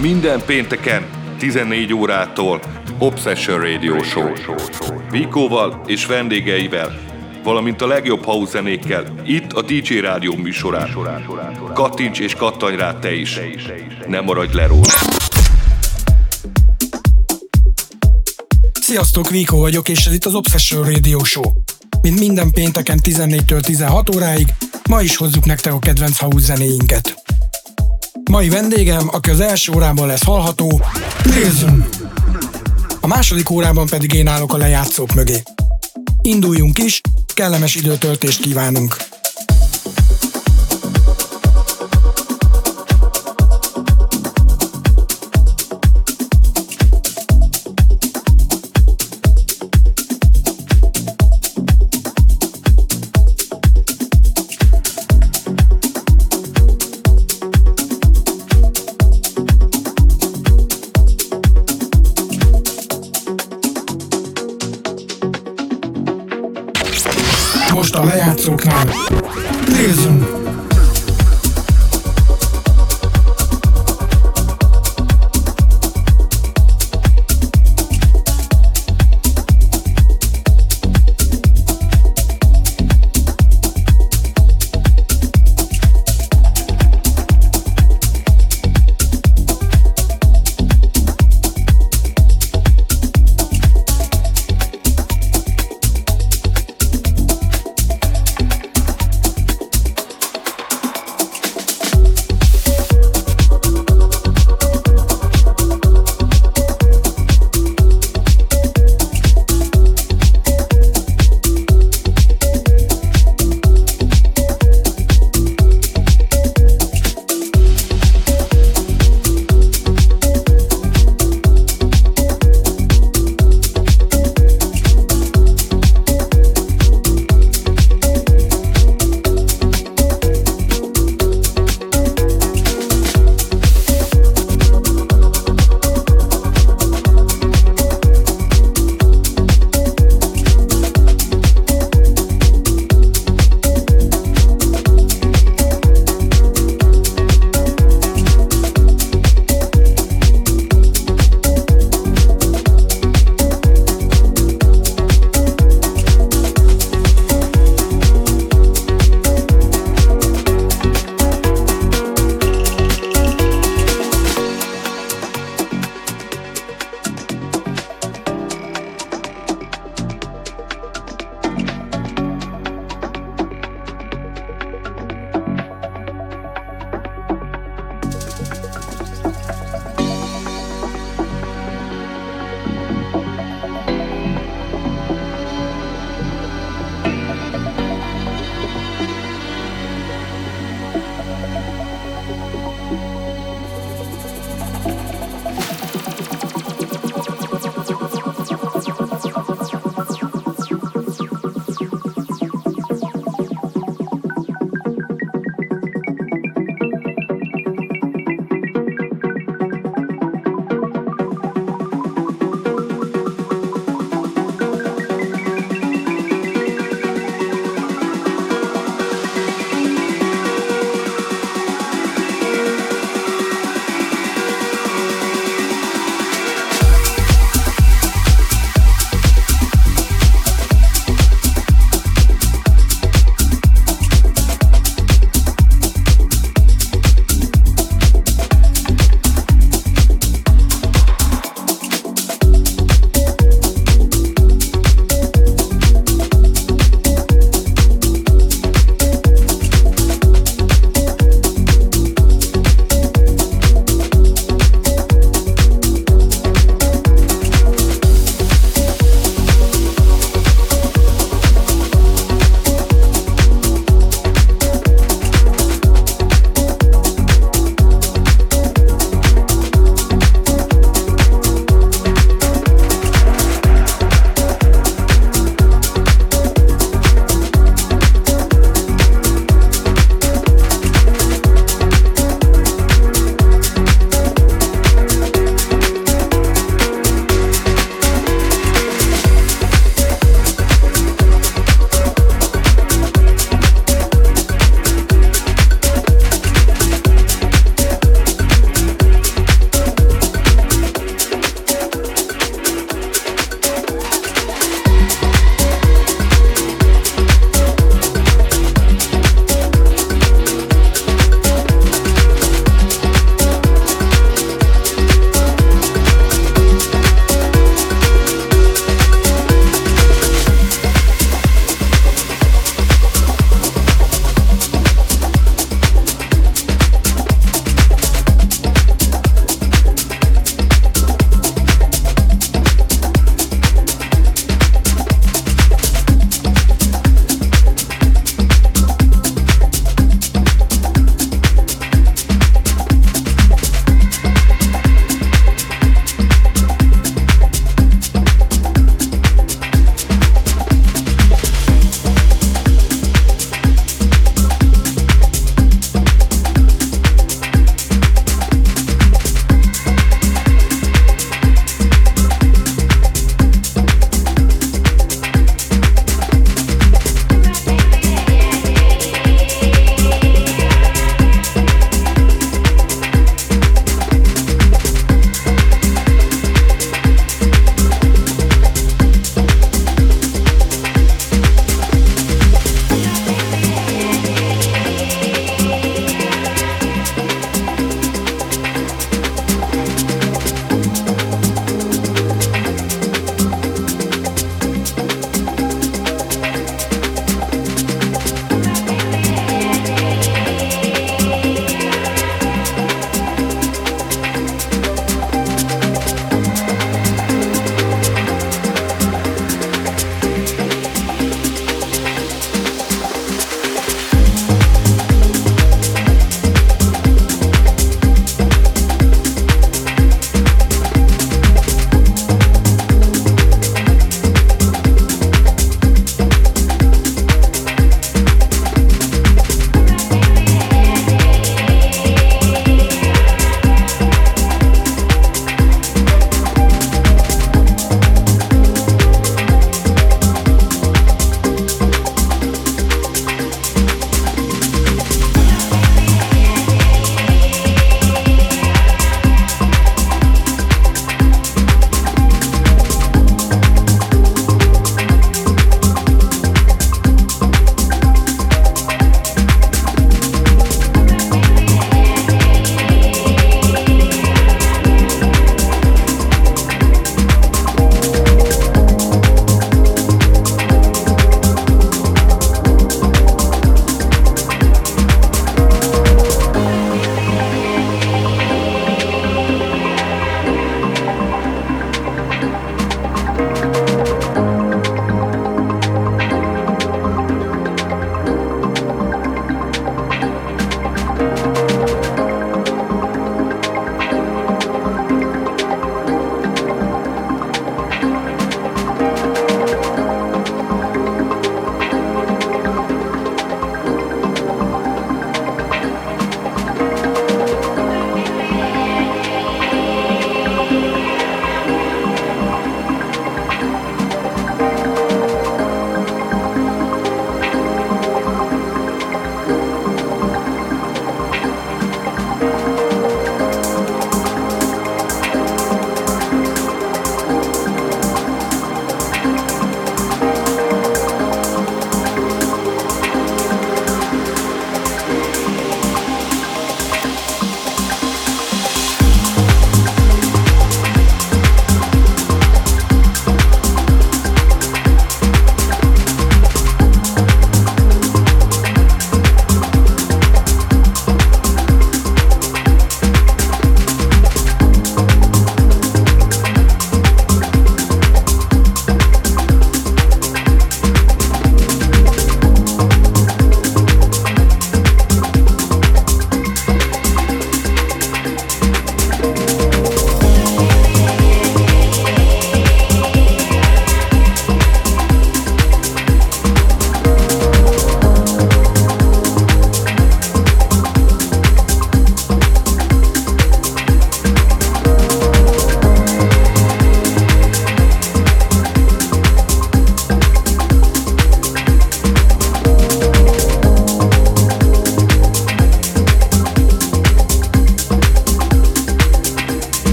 Minden pénteken 14 órától Obsession Radio Show. Vikóval és vendégeivel, valamint a legjobb house zenékkel itt a DJ Rádió műsorán. Kattints és kattanj rá te is. Ne maradj le róla. Sziasztok, Viko vagyok, és ez itt az Obsession Radio Show. Mint minden pénteken 14-től 16 óráig, ma is hozzuk nektek a kedvenc house zenéinket. Mai vendégem, aki az első órában lesz hallható, Lilzum. A második órában pedig én állok a lejátszók mögé. Induljunk is, kellemes időtöltést kívánunk! Subscribe.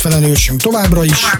Első hangulatfelelősünk továbbra is.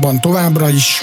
Fél órában továbbra is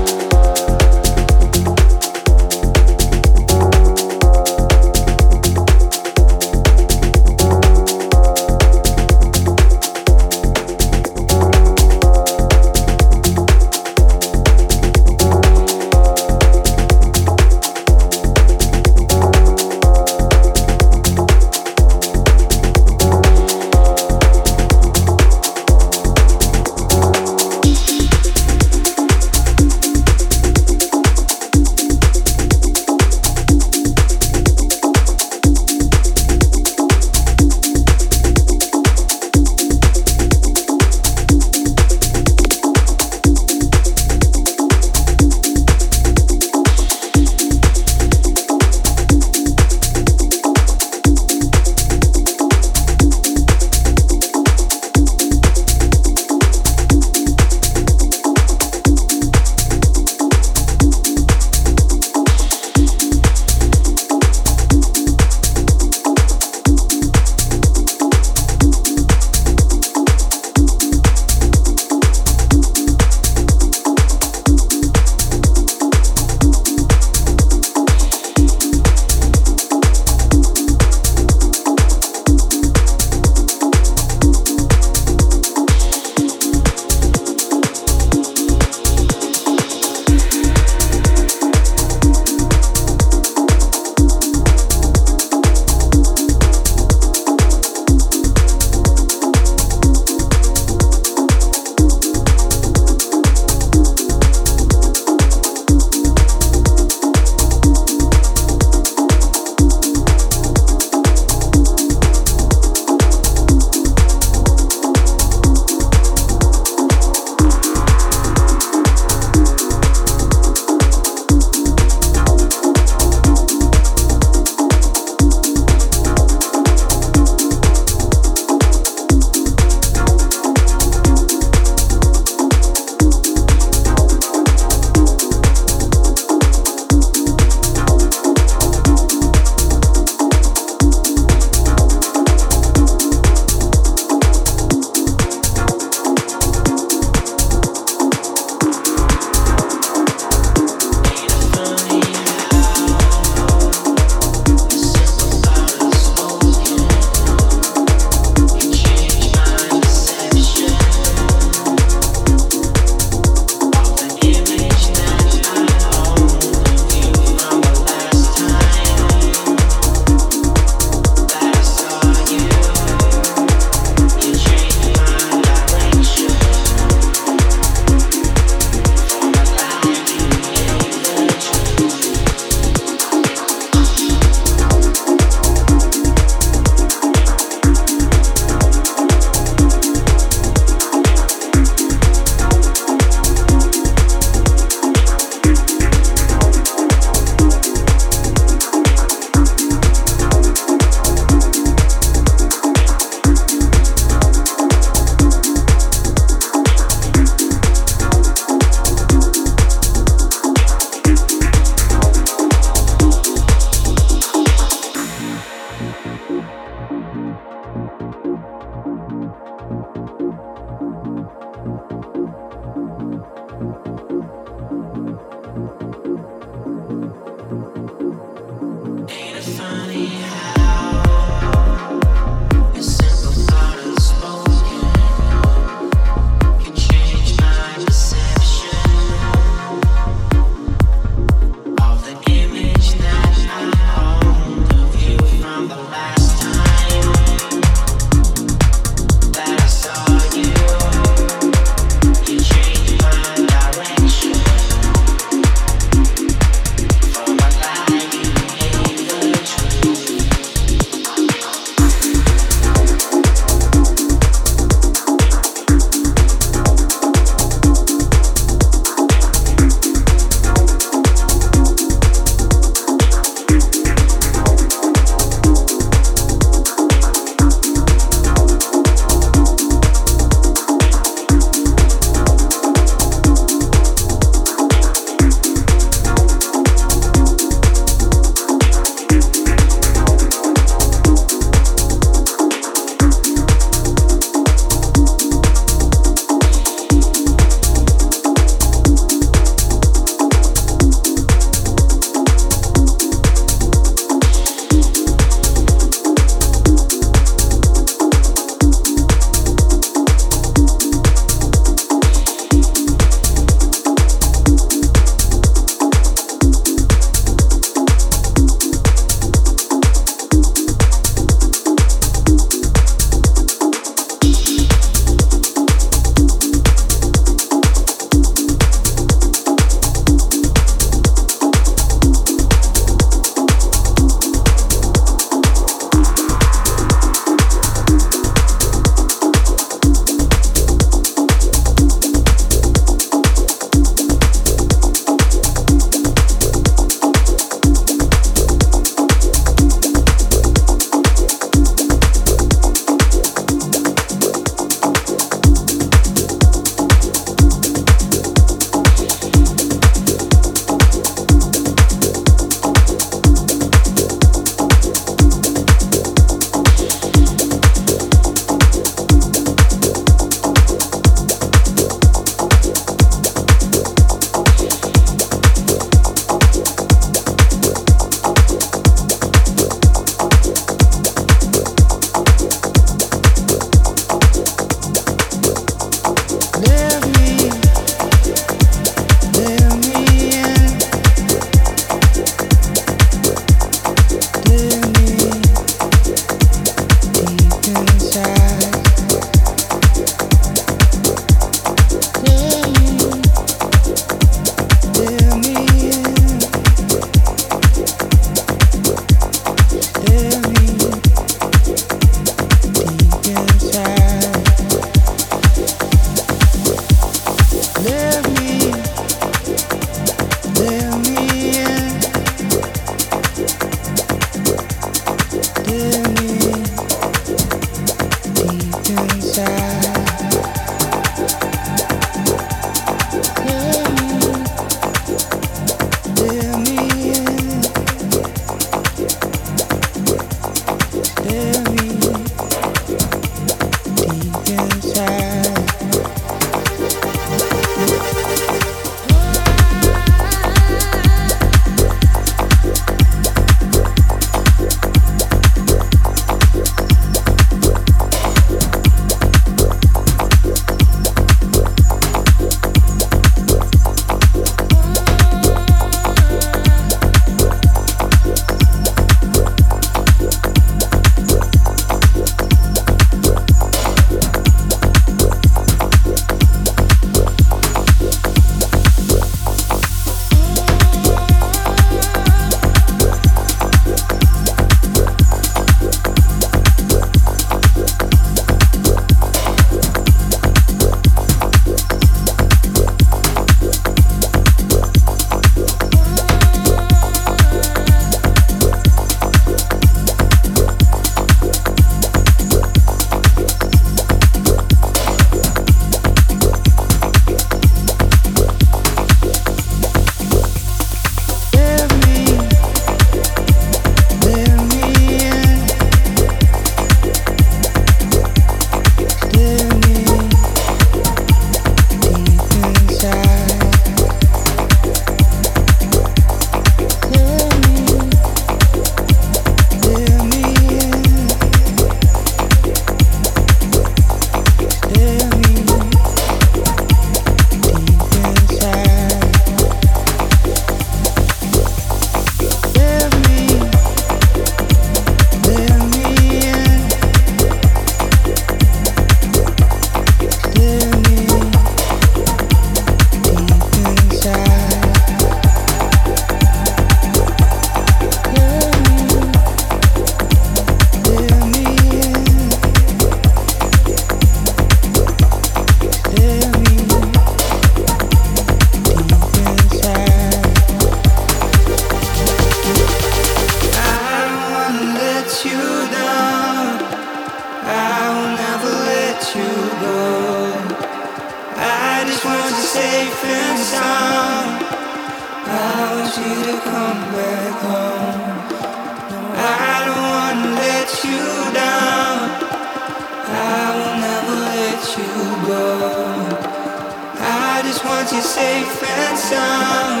you safe and sound.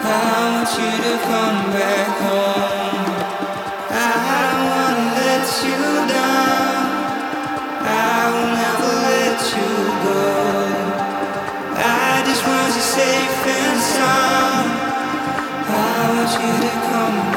I want you to come back home. I don't wanna let you down. I will never let you go. I just want you safe and sound. I want you to come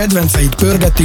kedvenceit pörgeti,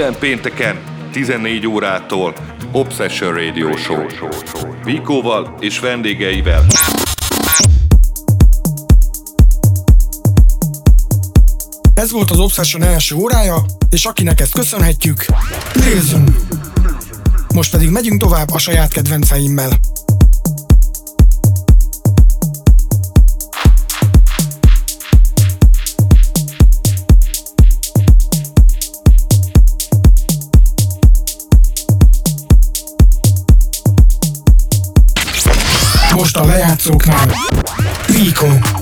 Minden pénteken 14 órától Obsession Radio Show. Vikóval és vendégeivel. Ez volt az Obsession első órája, és akinek ezt köszönhetjük, nézzünk! Most pedig megyünk tovább a saját kedvenceimmel. Most a lejátszóknál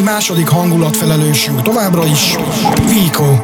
Rico. második hangulatfelelősünk továbbra is, Vico.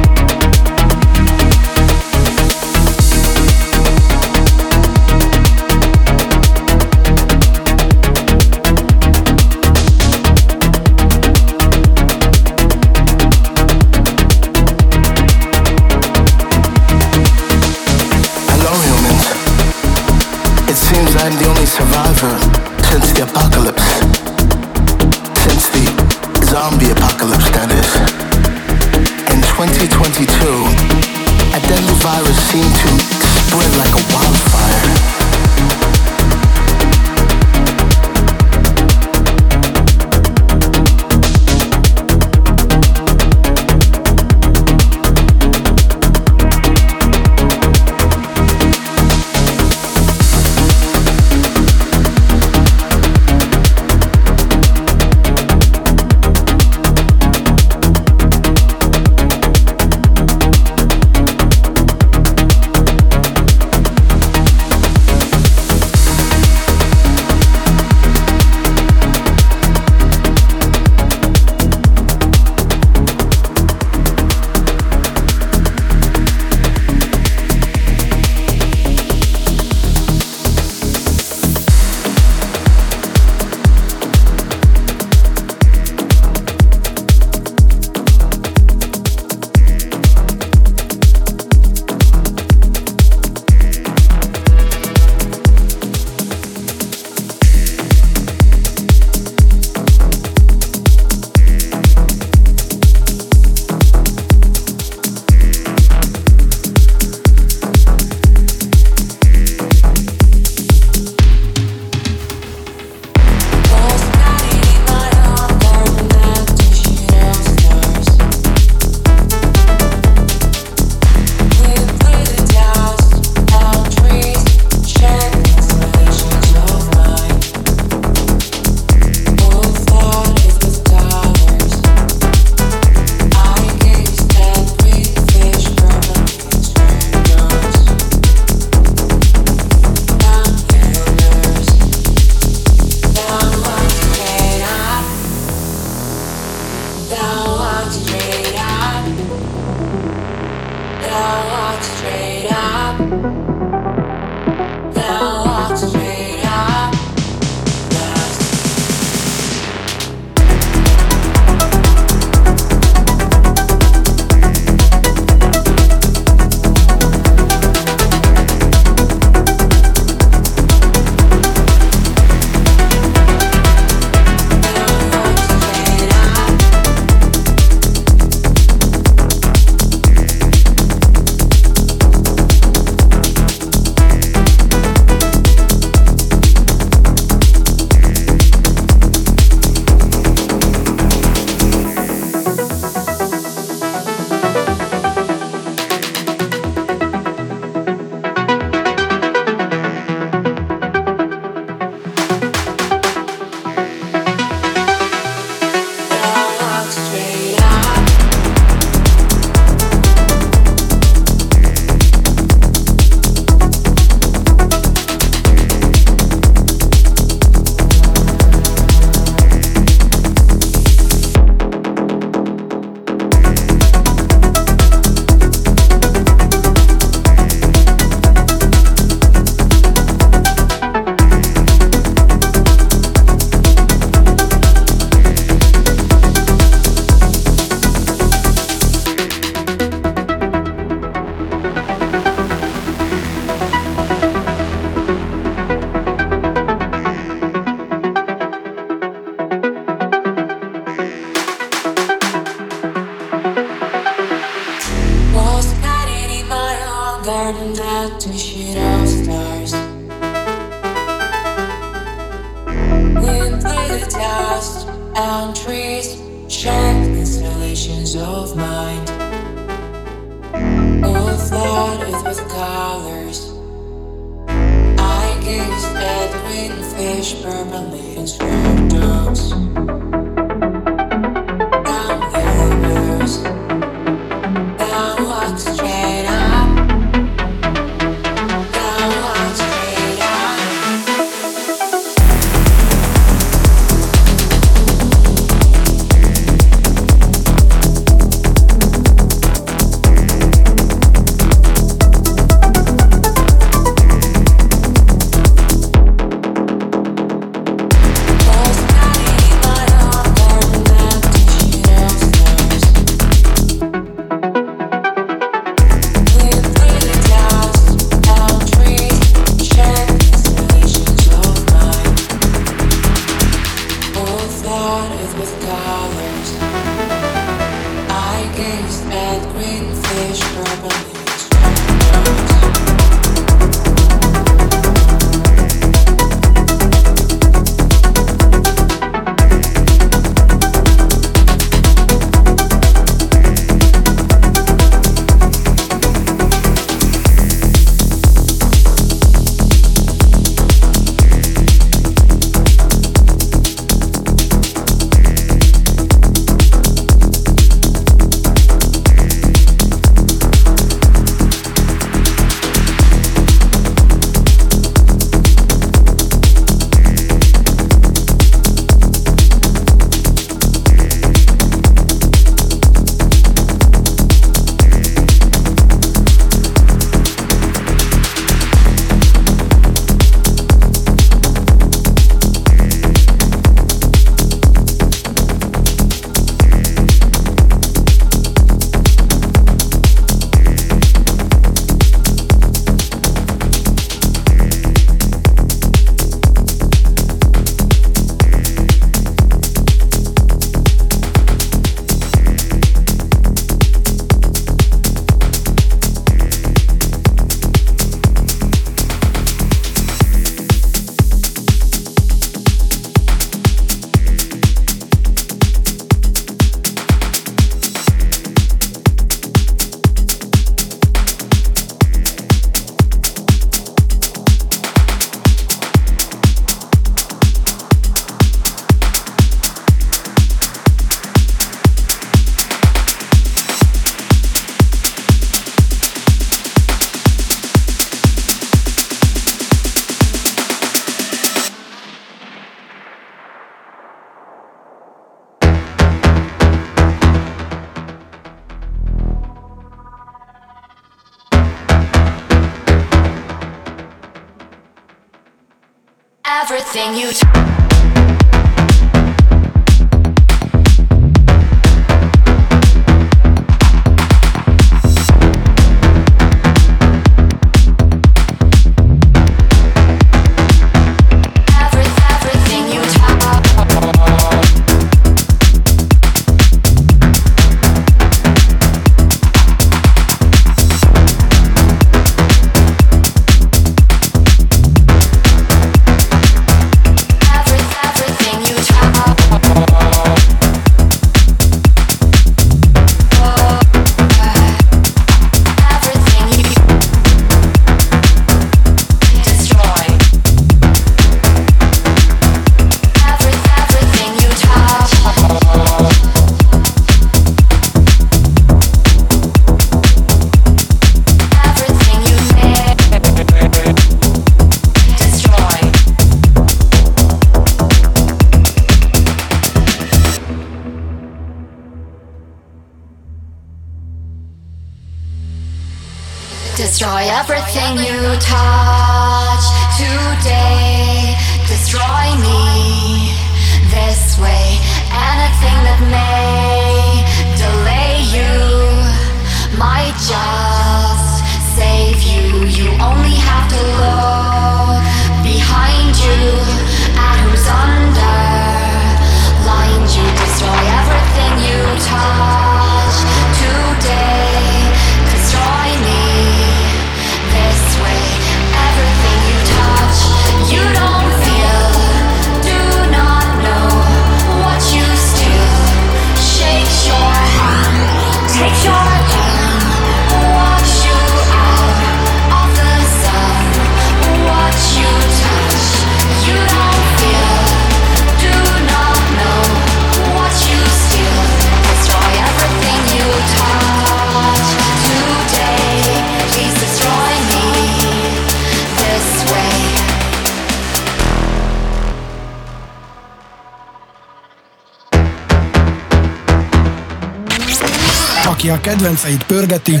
A kedvenceit pörgeti,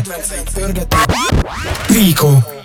Vico.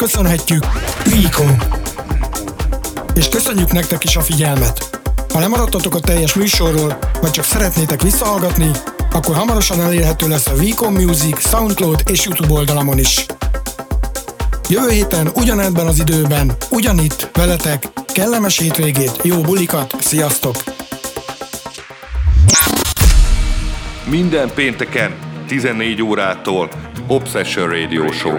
Köszönhetjük, Vico. És köszönjük nektek is a figyelmet. Ha lemaradtatok a teljes műsorról, vagy csak szeretnétek visszahallgatni, akkor hamarosan elérhető lesz a Vico Music, Soundcloud és YouTube oldalamon is. Jövő héten ugyanebben az időben, ugyanitt, veletek, kellemes hétvégét, jó bulikat, sziasztok! Minden pénteken 14 órától Obsession Radio Show.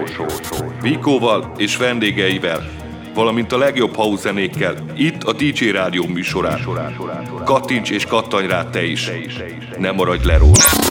Vikóval és vendégeivel, valamint a legjobb house zenékkel, itt a DJ Rádió műsorán. Kattints és kattanj rá te is. Ne maradj le róla.